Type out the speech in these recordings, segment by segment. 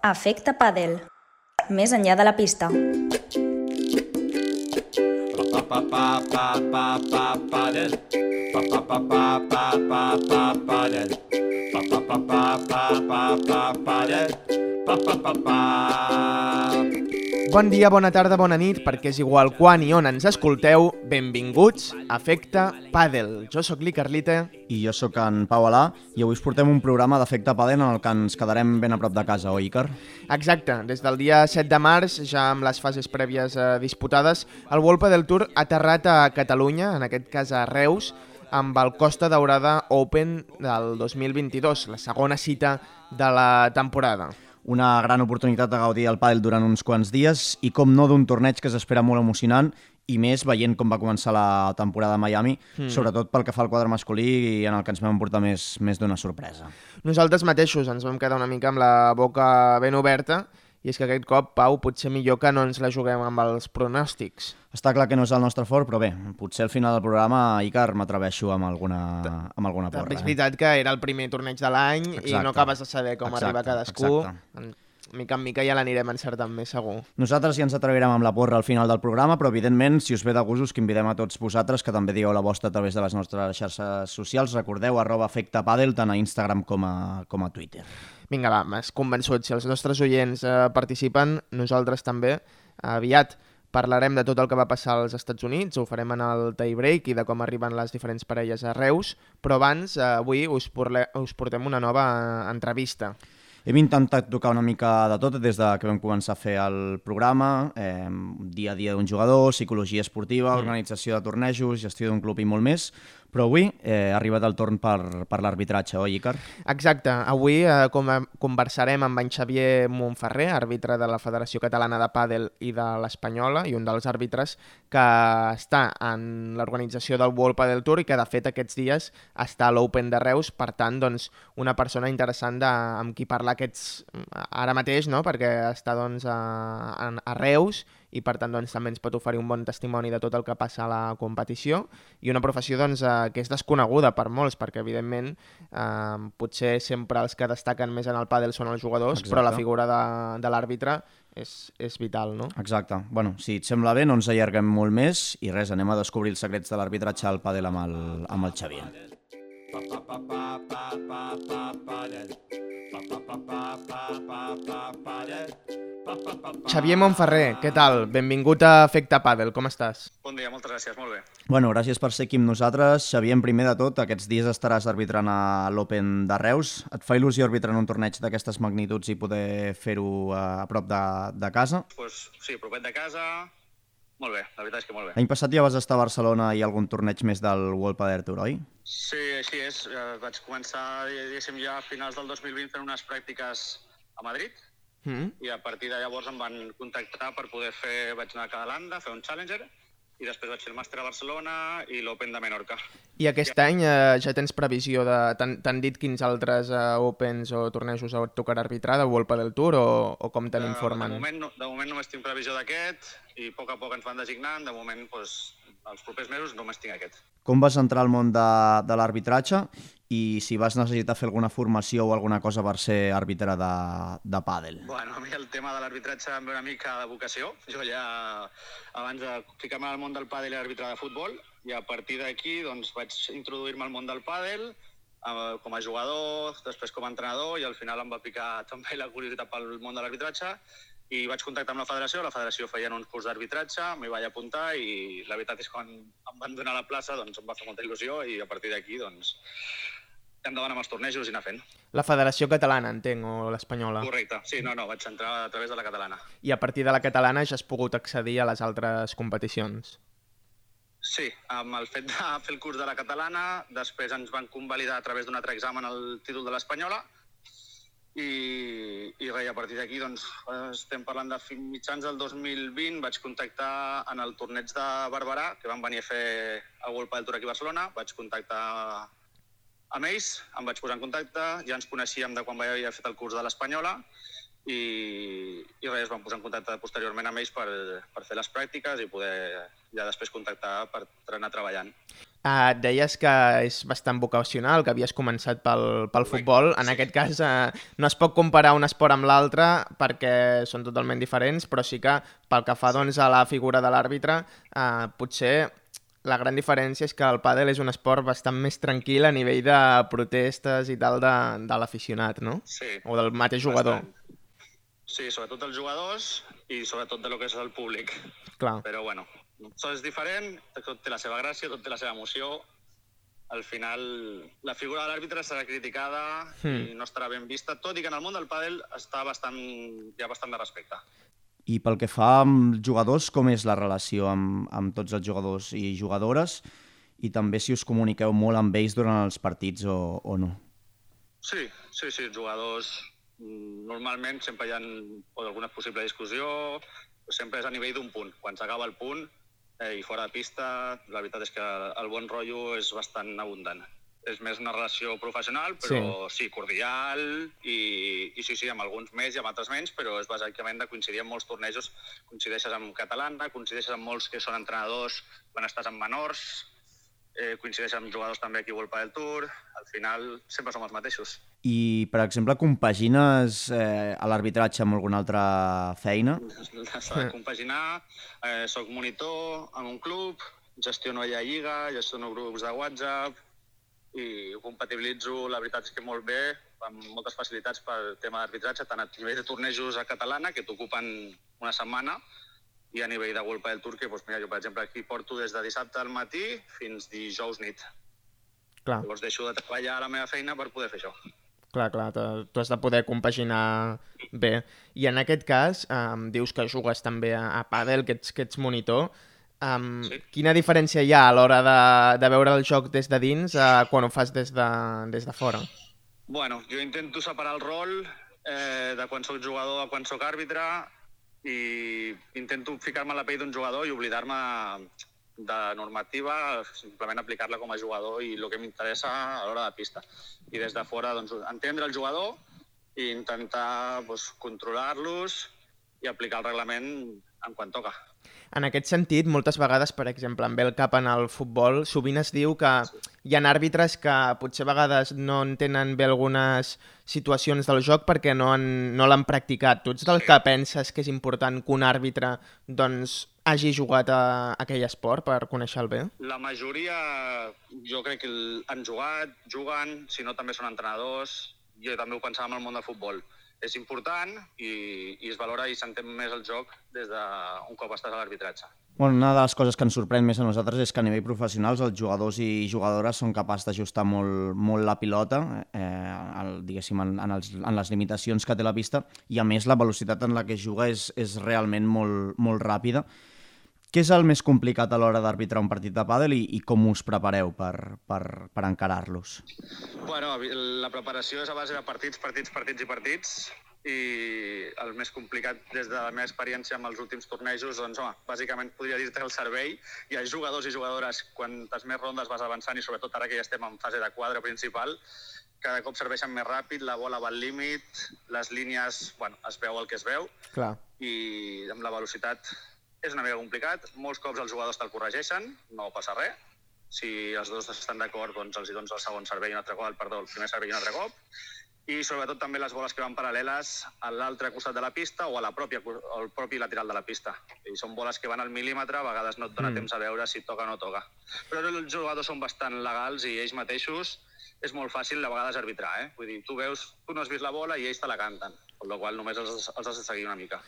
Efecte Padel. Més enllà de la pista. Padel. Padel. Padel. Padel. Bon dia, bona tarda, bona nit, perquè és igual quan i on ens escolteu. Benvinguts a Efecte Padel. Jo sóc Li Carlita. I jo sóc en Pau Alà, i avui us portem un programa d'Efecte Padel en el que ens quedarem ben a prop de casa, oi, Icar? Exacte. Des del dia 7 de març, ja amb les fases prèvies eh, disputades, el World Padel Tour ha aterrat a Catalunya, en aquest cas a Reus, amb el Costa Daurada Open del 2022, la segona cita de la temporada. Una gran oportunitat de gaudir el pàdel durant uns quants dies i, com no, d'un torneig que s'espera molt emocionant i més veient com va començar la temporada a Miami, mm. sobretot pel que fa al quadre masculí i en el que ens vam emportar més, més d'una sorpresa. Nosaltres mateixos ens vam quedar una mica amb la boca ben oberta i és que aquest cop, Pau, potser millor que no ens la juguem amb els pronòstics. Està clar que no és el nostre fort, però bé, potser al final del programa, Icar, m'atreveixo amb alguna, amb alguna porra. També és eh? veritat que era el primer torneig de l'any i no acabes de saber com Exacte, arriba cadascú. exacte. Mica en mica ja l'anirem encertant més segur. Nosaltres ja ens atrevirem amb la porra al final del programa, però evidentment, si us ve de gust, us convidem a tots vosaltres que també digueu la vostra a través de les nostres xarxes socials. Recordeu, arroba efecte pàdel, tant a Instagram com a, com a Twitter. Vinga, va, m'has convençut. Si els nostres oients eh, participen, nosaltres també. Aviat parlarem de tot el que va passar als Estats Units, ho farem en el tie break i de com arriben les diferents parelles a Reus, però abans, eh, avui, us, porle, us portem una nova eh, entrevista. Hem intentat tocar una mica de tot des de que vam començar a fer el programa, eh, dia a dia d'un jugador, psicologia esportiva, organització de tornejos, gestió d'un club i molt més, però avui eh, ha arribat el torn per, per l'arbitratge, oi, Icar? Exacte, avui eh, com conversarem amb en Xavier Montferrer, àrbitre de la Federació Catalana de Pàdel i de l'Espanyola, i un dels àrbitres que està en l'organització del World Padel Tour i que de fet aquests dies està a l'Open de Reus, per tant, doncs, una persona interessant de, amb qui parlar aquests ara mateix, no? perquè està doncs, a, a, a Reus i per tant doncs, també ens pot oferir un bon testimoni de tot el que passa a la competició i una professió doncs, eh, que és desconeguda per molts perquè evidentment eh, potser sempre els que destaquen més en el pàdel són els jugadors Exacte. però la figura de, de l'àrbitre és, és vital, no? Exacte. Bueno, si et sembla bé, no ens allarguem molt més i res, anem a descobrir els secrets de l'arbitratge al pàdel amb el, amb el Xavier. pa pa pa pa pa pa pa pa pa Xavier Montferrer, què tal? Benvingut a Efecte Pàdel, com estàs? Bon dia, moltes gràcies, molt bé. Bueno, gràcies per ser aquí amb nosaltres. Xavier, en primer de tot, aquests dies estaràs arbitrant a l'Open de Reus. Et fa il·lusió arbitrar en un torneig d'aquestes magnituds i poder fer-ho a prop de, de casa? Pues, sí, propet de casa, molt bé, la veritat és que molt bé. L'any passat ja vas estar a Barcelona i algun torneig més del World Padel Tour, oi? Sí, així és. Eh, Vaig començar, diguéssim, ja a finals del 2020 fent unes pràctiques a Madrid Mm? i a partir de llavors em van contactar per poder fer... Vaig anar a Cadalanda a fer un Challenger i després vaig fer el màster a Barcelona i l'Open de Menorca. I aquest any eh, ja tens previsió de... T'han dit quins altres eh, Opens o tornejos et tocarà arbitrar de World Padel Tour o, o com te Eh, n'informen? De moment, no, de moment només tinc previsió d'aquest i a poc a poc ens van designant. De moment, doncs, els propers mesos només tinc aquest. Com vas entrar al món de, de l'arbitratge i si vas necessitar fer alguna formació o alguna cosa per ser àrbitre de, de pàdel? Bueno, a mi el tema de l'arbitratge em ve una mica de vocació. Jo ja, abans de ficar-me al món del pàdel, era àrbitre de futbol, i a partir d'aquí doncs, vaig introduir-me al món del pàdel eh, com a jugador, després com a entrenador, i al final em va picar també la curiositat pel món de l'arbitratge, i vaig contactar amb la federació, la federació feien uns curs d'arbitratge, m'hi vaig apuntar i la veritat és que quan em van donar la plaça doncs em va fer molta il·lusió i a partir d'aquí doncs endavant amb els tornejos i anar fent. La Federació Catalana, entenc, o l'Espanyola. Correcte. Sí, no, no, vaig entrar a través de la catalana. I a partir de la catalana ja has pogut accedir a les altres competicions. Sí, amb el fet de fer el curs de la catalana, després ens van convalidar a través d'un altre examen el títol de l'espanyola i, i res, a partir d'aquí doncs, estem parlant de fin- mitjans del 2020, vaig contactar en el torneig de Barberà, que van venir a fer el World Padel Tour aquí a Barcelona, vaig contactar amb ells, em vaig posar en contacte, ja ens coneixíem de quan havia fet el curs de l'Espanyola i, i res, es van posar en contacte posteriorment amb ells per, per fer les pràctiques i poder ja després contactar per anar treballant. Uh, deies que és bastant vocacional, que havies començat pel, pel futbol. En aquest cas uh, no es pot comparar un esport amb l'altre perquè són totalment diferents, però sí que pel que fa doncs, a la figura de l'àrbitre, uh, potser la gran diferència és que el pàdel és un esport bastant més tranquil a nivell de protestes i tal de, de l'aficionat, no? Sí. O del mateix jugador. Bastant. Sí, sobretot els jugadors i sobretot de lo que és el públic. Clar. Però bueno, tot és diferent, tot té la seva gràcia, tot té la seva emoció. Al final, la figura de l'àrbitre serà criticada Hmm. i no estarà ben vista, tot i que en el món del pàdel està bastant, hi ha bastant de respecte. I pel que fa amb jugadors, com és la relació amb, amb tots els jugadors i jugadores? I també si us comuniqueu molt amb ells durant els partits o, o no? Sí, sí, sí, els jugadors mm, normalment sempre hi ha alguna possible discussió, sempre és a nivell d'un punt. Quan s'acaba el punt eh, i fora de pista, la veritat és que el bon rotllo és bastant abundant. És més una relació professional, però sí, sí cordial, i, i sí, sí, amb alguns més i amb altres menys, però és bàsicament de coincidir en molts tornejos. Coincideixes amb catalana, coincideixes amb molts que són entrenadors quan estàs amb menors, eh, coincideixes amb jugadors també aquí World Padel Tour, al final sempre som els mateixos. I, per exemple, compagines eh, a l'arbitratge amb alguna altra feina? S'ha de compaginar, eh, soc monitor en un club, gestiono allà lliga, gestiono grups de WhatsApp i ho compatibilitzo, la veritat és que molt bé, amb moltes facilitats pel tema d'arbitratge, tant a nivell de tornejos a catalana, que t'ocupen una setmana, i a nivell de World Padel Tour, que doncs, mira, jo, per exemple, aquí porto des de dissabte al matí fins dijous nit. Clar, Llavors deixo de treballar a la meva feina per poder fer això. clar, clar, tu has de poder compaginar bé. I en aquest cas, um, dius que jugues també a, a pàdel, que ets, que ets monitor. Um, Sí. Quina diferència hi ha a l'hora de, de veure el joc des de dins uh, quan ho fas des de, des de fora? Bueno, jo intento separar el rol eh, de quan sóc jugador a quan sóc àrbitre i intento ficar-me a la pell d'un jugador i oblidar-me de normativa, simplement aplicar-la com a jugador i el que m'interessa a l'hora de pista. I des de fora, doncs, entendre el jugador i intentar doncs, controlar-los i aplicar el reglament en quan toca. En aquest sentit, moltes vegades, per exemple, amb el cap en el futbol, sovint es diu que hi ha àrbitres que potser a vegades no entenen bé algunes situacions del joc perquè no, han, no l'han practicat. Tu ets del que penses que és important que un àrbitre doncs, hagi jugat a, aquell esport per conèixer-el bé? La majoria, jo crec que han jugat, juguen, si no també són entrenadors. Jo també ho pensava en el món del futbol. És important i, i es valora i s'entén més el joc des d'un cop estàs a l'arbitratge. Bueno, una de les coses que ens sorprèn més a nosaltres és que a nivell professional els jugadors i jugadores són capaços d'ajustar molt, molt la pilota, eh, el, diguéssim, en, en, els, en les limitacions que té la pista, i a més la velocitat en la que es juga és, és realment molt, molt ràpida. Què és el més complicat a l'hora d'arbitrar un partit de pàdel i, i com us prepareu per, per, per encarar-los? Bueno, la preparació és a base de partits, partits, partits i partits i el més complicat des de la meva experiència amb els últims tornejos, doncs, home, bàsicament podria dir-te el servei. Hi ha jugadors i jugadores, quantes més rondes vas avançant i sobretot ara que ja estem en fase de quadre principal, cada cop serveixen més ràpid, la bola va al límit, les línies, bueno, es veu el que es veu, Clar. i amb la velocitat és una mica complicat. Molts cops els jugadors te'l corregeixen, no passa res. Si els dos estan d'acord, doncs els hi dones el segon servei un altre cop, perdó, el primer servei un altre cop. I sobretot també les boles que van paral·leles a l'altre costat de la pista o a la pròpia, al propi lateral de la pista. I són boles que van al mil·límetre, a vegades no et dona Mm. temps a veure si toca o no toca. Però els jugadors són bastant legals i ells mateixos és molt fàcil a vegades arbitrar, eh? Vull dir, tu veus, tu no has vist la bola i ells te la canten, amb la qual cosa només els, els has de seguir una mica.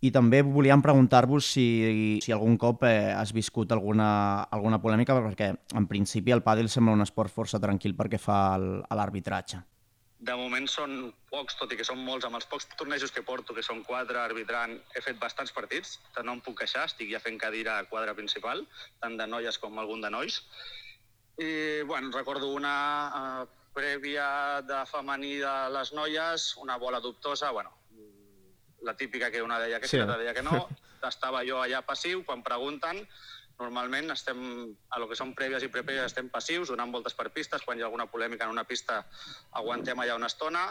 I també volíem preguntar-vos si, si algun cop eh, has viscut alguna, alguna polèmica, perquè en principi el pàdel sembla un esport força tranquil perquè fa el, a l'arbitratge. De moment són pocs, tot i que són molts. Amb els pocs tornejos que porto, que són quatre arbitrant, he fet bastants partits. No em puc queixar, estic ja fent cadira a quadre principal, tant de noies com algun de nois. I, bueno, recordo una uh, prèvia de femení de les noies, una bola dubtosa, bueno, la típica que una deia que sí, l'altra deia que no. Estava jo allà passiu, quan pregunten, normalment estem, a lo que són prèvies i prepèvies, estem passius, donant voltes per pistes, quan hi ha alguna polèmica en una pista aguantem allà una estona,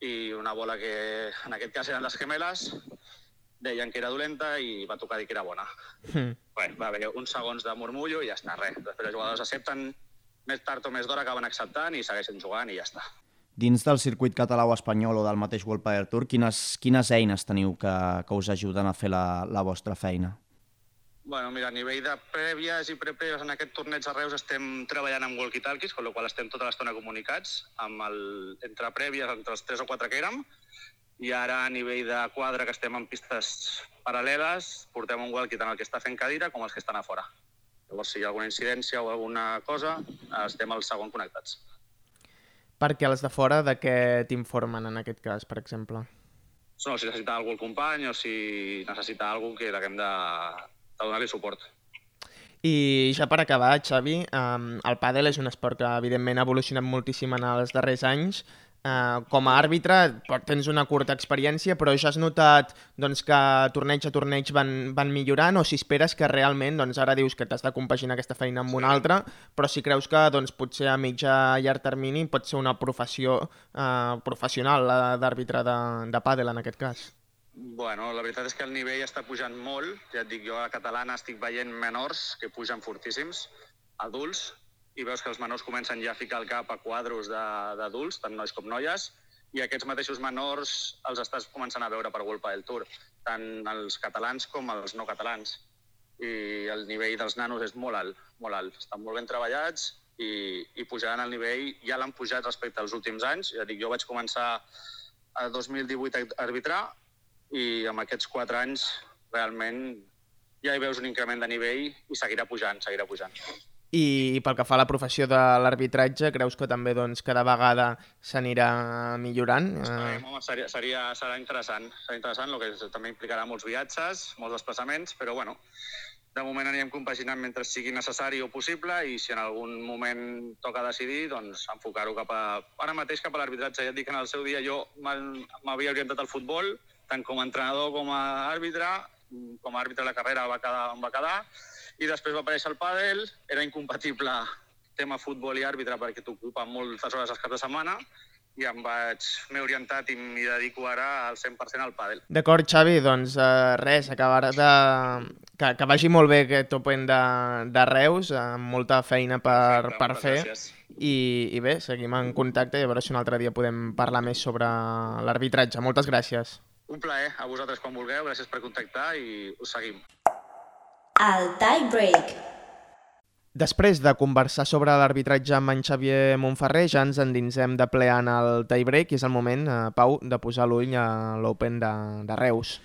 i una bola que en aquest cas eren les gemeles, deien que era dolenta i va tocar dir que era bona. Mm. res, va haver uns segons de murmullo i ja està, res. Després els jugadors accepten, més tard o més d'hora acaben acceptant i segueixen jugant i ja està. Dins del circuit català o espanyol o del mateix World Padel Tour, quines, quines eines teniu que, que us ajuden a fer la, la vostra feina? Bueno, mira, a nivell de prèvies i preprèvies en aquest torneig a Reus estem treballant amb walkie-talkies, amb la qual estem tota l'estona comunicats, amb el, entre prèvies, entre els tres o quatre que érem, i ara a nivell de quadre que estem en pistes paral·leles, portem un walkie tant el que està fent cadira com els que estan a fora. Llavors, si hi ha alguna incidència o alguna cosa, estem al segon connectats. Perquè els de fora de què t'informen en aquest cas, per exemple? No, si necessita algú el company o si necessita algú que haguem de, de donar-li suport. I ja per acabar, Xavi, um, el pàdel és un esport que evidentment ha evolucionat moltíssim en els darrers anys Uh, com a àrbitre tens una curta experiència, però ja has notat doncs, que torneig a torneig van, van millorant o si esperes que realment, doncs ara dius que t'has de compaginar aquesta feina amb una altra, però si creus que doncs, potser a mitjà i llarg termini pot ser una professió uh, professional d'àrbitre de, de pàdel en aquest cas. Bueno, la veritat és que el nivell està pujant molt. Ja et dic, jo a catalana estic veient menors que pugen fortíssims, adults, i veus que els menors comencen ja a ficar el cap a quadros d'adults, tant nois com noies, i aquests mateixos menors els estàs començant a veure per World del Tour, tant els catalans com els no catalans. I el nivell dels nanos és molt alt, molt alt. Estan molt ben treballats i, i pujaran el nivell, ja l'han pujat respecte als últims anys. Ja dic, jo vaig començar a 2018 a arbitrar i amb aquests quatre anys realment ja hi veus un increment de nivell i seguirà pujant, seguirà pujant. I pel que fa a la professió de l'arbitratge, creus que també doncs, cada vegada s'anirà millorant? Esperem, home, seria, seria, serà interessant. Serà interessant, el que també implicarà molts viatges, molts desplaçaments, però bueno, de moment anirem compaginant mentre sigui necessari o possible i si en algun moment toca decidir, doncs enfocar-ho cap a... Ara mateix cap a l'arbitratge. Ja et dic que en el seu dia jo m'havia orientat al futbol, tant com a entrenador com a àrbitre. Com a àrbitre la carrera va quedar, em va quedar i després va aparèixer el pàdel, era incompatible tema futbol i àrbitre perquè t'ocupa moltes hores als caps de setmana i em vaig, m'he orientat i m'hi dedico ara al 100% al pàdel. D'acord, Xavi, doncs uh, res, acabar de... Que, que vagi molt bé aquest Open de, de Reus, amb molta feina per, Perfecte, per fer. I, I bé, seguim en contacte i a veure si un altre dia podem parlar més sobre l'arbitratge. Moltes gràcies. Un plaer, a vosaltres quan vulgueu, gràcies per contactar i us seguim el tie break. Després de conversar sobre l'arbitratge amb en Xavier Montferrer, ja ens endinsem de ple en el tie break i és el moment, eh, Pau, de posar l'ull a l'Open de, de Reus.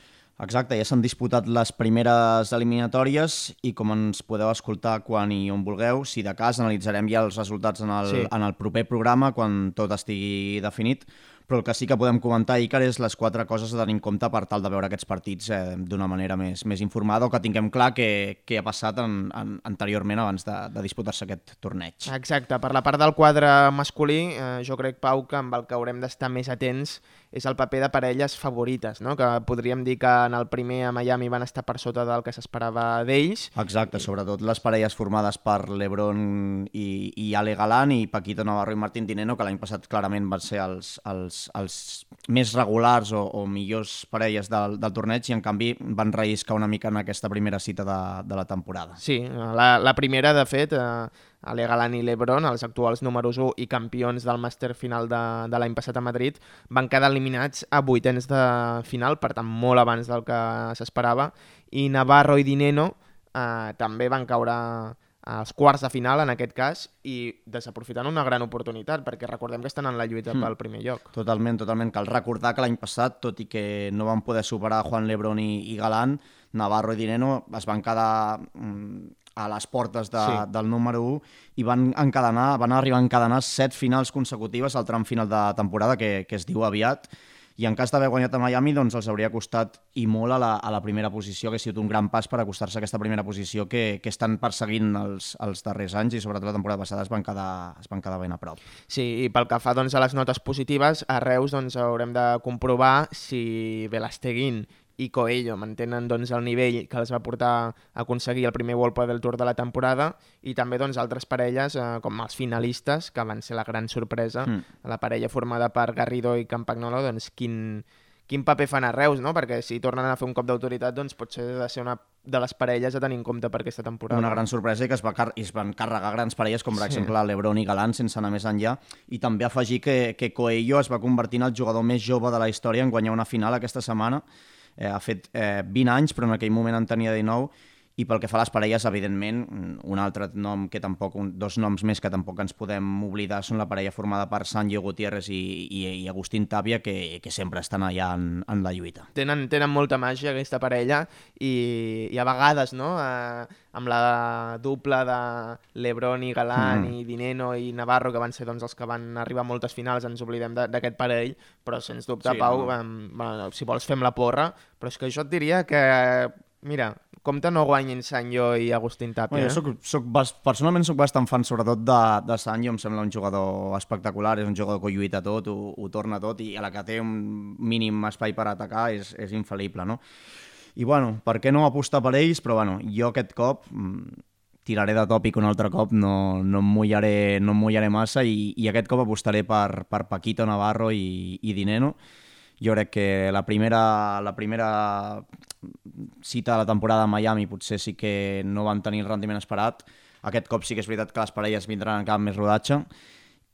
Exacte, ja s'han disputat les primeres eliminatòries i com ens podeu escoltar quan i on vulgueu, si de cas analitzarem ja els resultats en el, sí. en el proper programa quan tot estigui definit, però el que sí que podem comentar, Icar, és les quatre coses a tenir en compte per tal de veure aquests partits eh, d'una manera més, més informada o que tinguem clar què, què ha passat en, en, anteriorment abans de, de disputar-se aquest torneig. Exacte, per la part del quadre masculí, eh, jo crec, Pau, que amb el que haurem d'estar més atents és el paper de parelles favorites, no? que podríem dir que en el primer a Miami van estar per sota del que s'esperava d'ells. Exacte, sobretot les parelles formades per Lebron i, i Ale Galán i Paquito Navarro i Martín Dineno, que l'any passat clarament van ser els, els, els més regulars o, o millors parelles del, del torneig i en canvi van relliscar una mica en aquesta primera cita de, de la temporada. Sí, la, la primera, de fet, eh, Ale Galán i Lebron, els actuals números 1 i campions del màster final de, de l'any passat a Madrid, van quedar eliminats a vuitens de final, per tant molt abans del que s'esperava, i Navarro i Dineno eh, també van caure als quarts de final, en aquest cas, i desaprofitant una gran oportunitat, perquè recordem que estan en la lluita mm. pel primer lloc. Totalment, totalment. Cal recordar que l'any passat, tot i que no van poder superar Juan Lebron i, i Galán, Navarro i Dineno es van quedar mm, a les portes de, sí. del número 1 i van encadenar, van arribar a encadenar set finals consecutives al tram final de temporada que, que es diu aviat i en cas d'haver guanyat a Miami doncs els hauria costat i molt a la, a la primera posició, que ha sigut un gran pas per acostar-se a aquesta primera posició que, que estan perseguint els, els darrers anys i sobretot la temporada passada es van quedar, es van quedar ben a prop. Sí, i pel que fa doncs, a les notes positives, a Reus doncs, haurem de comprovar si Velasteguin i Coelho mantenen doncs, el nivell que els va portar a aconseguir el primer World del Tour de la temporada i també doncs, altres parelles eh, com els finalistes, que van ser la gran sorpresa, mm. la parella formada per Garrido i Campagnolo, doncs, quin, quin paper fan a Reus, no? Perquè si tornen a fer un cop d'autoritat, doncs potser ha de ser una de les parelles a tenir en compte per aquesta temporada. Una gran sorpresa i que es, va car i es van carregar grans parelles com per Sí. exemple l'Ebron i Galán sense anar més enllà i també afegir que, que Coelho es va convertir en el jugador més jove de la història en guanyar una final aquesta setmana eh, ha fet eh, 20 anys però en aquell moment en tenia 19 i pel que fa a les parelles, evidentment, un altre nom que tampoc, un, dos noms més que tampoc ens podem oblidar són la parella formada per Sancho Gutiérrez i, i, i Agustín Tàpia, que, que sempre estan allà en, en la lluita. tenen, tenen molta màgia aquesta parella i, i a vegades no, eh, amb la dupla de Lebron i Galán Mm. i Dineno i Navarro que van ser doncs, els que van arribar a moltes finals ens oblidem de- d'aquest parell però sens dubte Sí, Pau no, no. em, bueno, si vols fem la porra però és que jo et diria que mira, compte no guanyin Sanyo i Agustín Tapia Bueno, eh? jo soc, soc, bas- personalment sóc bastant fan sobretot de, de Sancho, em sembla un jugador espectacular, és un jugador que ho lluita tot, ho, ho torna tot i a la que té un mínim espai per atacar és, és infal·lible, no? I bueno, per què no apostar per ells? Però bueno, jo aquest cop mm, tiraré de tòpic un altre cop, no, no em mullaré, no em mullaré massa i, i aquest cop apostaré per, per Paquito Navarro i, i Dineno. Jo crec que la primera, la primera cita de la temporada a Miami potser sí que no van tenir el rendiment esperat. Aquest cop sí que és veritat que les parelles vindran encara amb més rodatge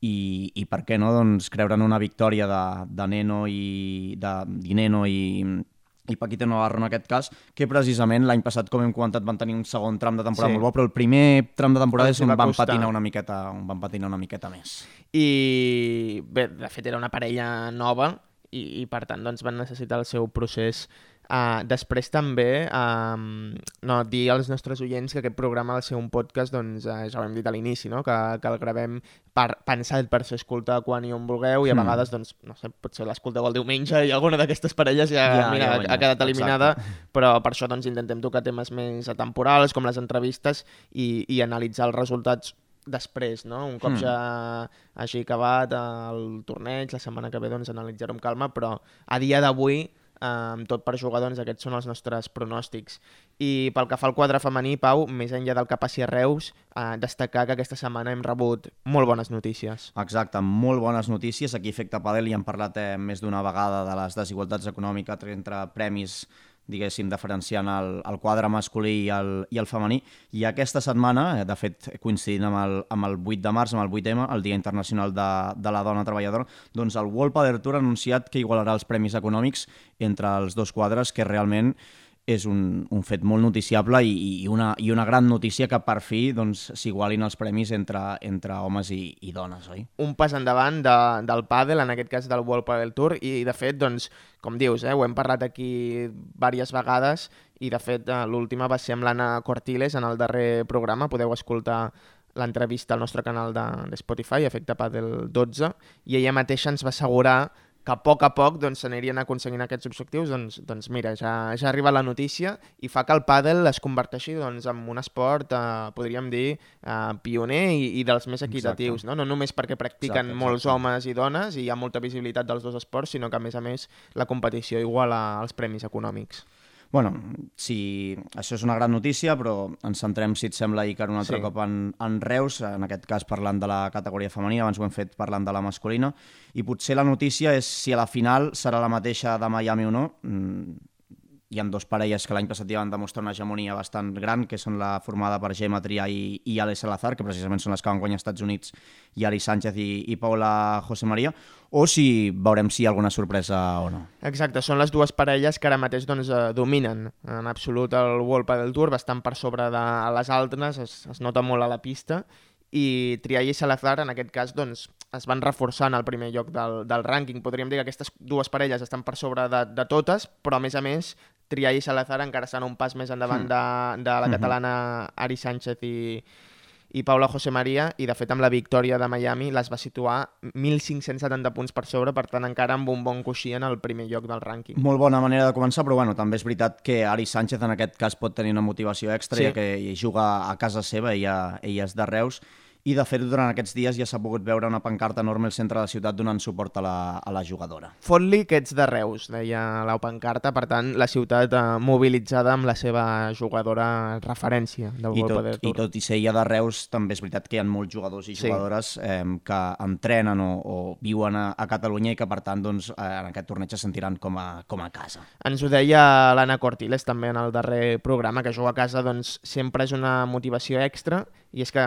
i, i per què no doncs, creure en una victòria de, de Neno i de, de Neno i, i Paquito Navarro en aquest cas, que precisament l'any passat, com hem comentat, van tenir un segon tram de temporada Sí. molt bo, però el primer tram de temporada és on va van costar. patinar una miqueta, on van patinar una miqueta més. i bé, de fet era una parella nova i, i per tant doncs, van necessitar el seu procés Uh, després també um, no, dir als nostres oients que aquest programa de ser un podcast, doncs uh, ja ho hem dit a l'inici, no? que, que el gravem per, pensat per ser escoltat quan i on vulgueu i a Hmm. vegades, doncs, no sé, potser l'escolteu el diumenge i alguna d'aquestes parelles ja, Ja, mira, ja guanyat, ha quedat eliminada, exacte. però per això doncs, intentem tocar temes més atemporals com les entrevistes i, i analitzar els resultats després, no? Un cop Hmm. ja hagi acabat el torneig, la setmana que ve doncs analitzar-ho amb calma, però a dia d'avui, eh, amb tot per jugar, doncs aquests són els nostres pronòstics. I pel que fa al quadre femení, Pau, més enllà del que passi a Reus, eh, destacar que aquesta setmana hem rebut molt bones notícies. Exacte, molt bones notícies. Aquí a Efecte Padel ja hem parlat eh, més d'una vegada de les desigualtats econòmiques entre premis diguéssim, diferenciant el, el quadre masculí i el, i el femení. I aquesta setmana, eh, de fet, coincidint amb el, amb el 8 de març, amb el 8M, el Dia Internacional de, de la Dona Treballadora, doncs el World Padel Tour ha anunciat que igualarà els premis econòmics entre els dos quadres, que realment és un, un fet molt noticiable i, i, una, i una gran notícia que per fi doncs, s'igualin els premis entre, entre homes i, i dones, oi? un pas endavant de, del pàdel, en aquest cas del World Padel Tour, i de fet, doncs, com dius, eh, ho hem parlat aquí diverses vegades, i de fet eh, l'última va ser amb l'Anna Cortiles en el darrer programa, podeu escoltar l'entrevista al nostre canal de, de Spotify, Efecte Padel 12, i ella mateixa ens va assegurar que a poc a poc doncs, s'anirien aconseguint aquests objectius, doncs, doncs mira, ja, ja arriba la notícia i fa que el pàdel es converteixi doncs, en un esport, eh, podríem dir, eh, pioner i, i dels més equitatius, no? no només perquè practiquen Exacte, molts exacte. homes i dones i hi ha molta visibilitat dels dos esports, sinó que a més a més la competició iguala als premis econòmics. Bueno, si això és una gran notícia, però ens centrem, si et sembla, Icar, un altre Sí. cop en, en Reus, en aquest cas parlant de la categoria femenina, abans ho hem fet parlant de la masculina, i potser la notícia és si a la final serà la mateixa de Miami o no. Mm, hi ha dos parelles que l'any passat ja van demostrar una hegemonia bastant gran, que són la formada per Gemma Trià i, i Ale Salazar, que precisament són les que van guanyar als Estats Units, i Ari Sánchez i, i Paula José María, o si veurem si hi ha alguna sorpresa o no. Exacte, són les dues parelles que ara mateix doncs, eh, dominen en absolut el World Padel Tour, bastant per sobre de les altres, es, es nota molt a la pista, i Triay i Salazar en aquest cas doncs, es van reforçar en el primer lloc del, del rànquing. Podríem dir que aquestes dues parelles estan per sobre de, de totes, però a més a més Triay i Salazar encara estan un pas més endavant de, de la catalana Ari Sánchez i, i Paula José María, i de fet amb la victòria de Miami les va situar 1.570 punts per sobre, per tant encara amb un bon coixí en el primer lloc del rànquing. Molt bona manera de començar, però bueno, també és veritat que Ari Sánchez en aquest cas pot tenir una motivació extra, Sí. sí. ja que hi juga a casa seva, ella, ella és de Reus, i de fet durant aquests dies ja s'ha pogut veure una pancarta enorme al centre de la ciutat donant suport a la, a la jugadora. Fot-li que ets de Reus, deia la pancarta, per tant, la ciutat eh, mobilitzada amb la seva jugadora referència del I tot, I tot i ser ella de Reus, també és veritat que hi ha molts jugadors i Sí. jugadores eh, que entrenen o, o viuen a, a Catalunya i que, per tant, doncs, eh, en aquest torneig se sentiran com a, com a casa. Ens ho deia l'Anna Cortiles també en el darrer programa, que jugar a casa doncs, sempre és una motivació extra i és que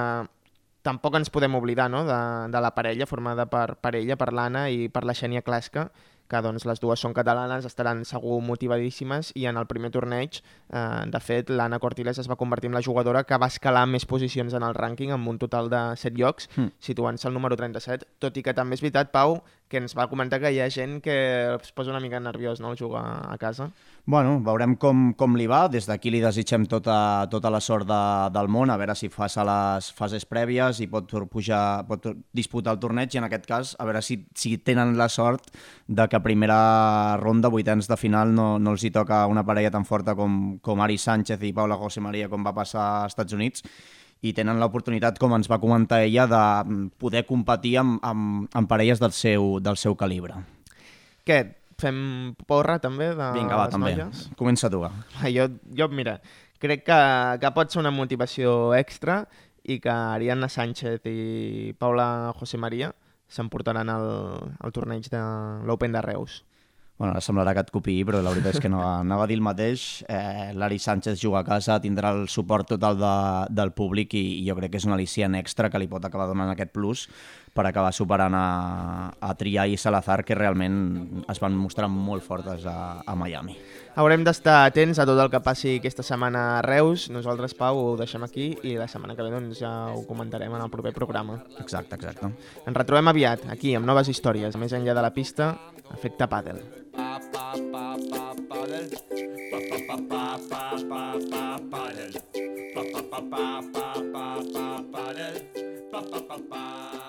tampoc ens podem oblidar no? de, de la parella formada per, per ella, per l'Anna i per la Xènia Clasca, que doncs, les dues són catalanes, estaran segur motivadíssimes i en el primer torneig, eh, de fet, l'Anna Cortiles es va convertir en la jugadora que va escalar més posicions en el rànquing amb un total de 7 llocs, Mm. situant-se al número 37, tot i que també és veritat, Pau, que ens va comentar que hi ha gent que es posa una mica nerviós no, jugar a casa. Bueno, veurem com, com li va. Des d'aquí li desitgem tota, tota la sort de, del món, a veure si passa les fases prèvies i pot pujar, pot disputar el torneig i en aquest cas a veure si, si tenen la sort de que a primera ronda, vuitens de final, no, no els hi toca una parella tan forta com, com Ari Sánchez i Paula José María com va passar als Estats Units i tenen l'oportunitat, com ens va comentar ella, de mm, poder competir amb, amb, amb parelles del seu, del seu calibre. Què? Fem porra també de Vinga, va, les també. noies? Comença tu, va. Va, Jo, jo, mira, crec que, que pot ser una motivació extra i que Ariadna Sánchez i Paula José María s'emportaran el, el torneig de l'Open de Reus. Bueno, ara semblarà que et copiï, però la veritat és que no, anava a dir el mateix. Eh, L'Ari Sánchez juga a casa, tindrà el suport total de, del públic i, i jo crec que és un al·licient extra que li pot acabar donant aquest plus per acabar superant a, a Trià i Salazar, que realment es van mostrar molt fortes a, a Miami. Haurem d'estar atents a tot el que passi aquesta setmana a Reus. Nosaltres, Pau, ho deixem aquí i la setmana que ve doncs, ja ho comentarem en el proper programa. Exacte, exacte. Ens retrobem aviat, aquí, amb noves històries, més enllà de la pista, Efecte Pàdel. Pa, pa, pa, pa, pàdel. Pa, pa, pa, pa, pa, pa, pàdel. Pa, pa, pa, pa, pa, pa, pa, pàdel. Pa, pa, pa, pa.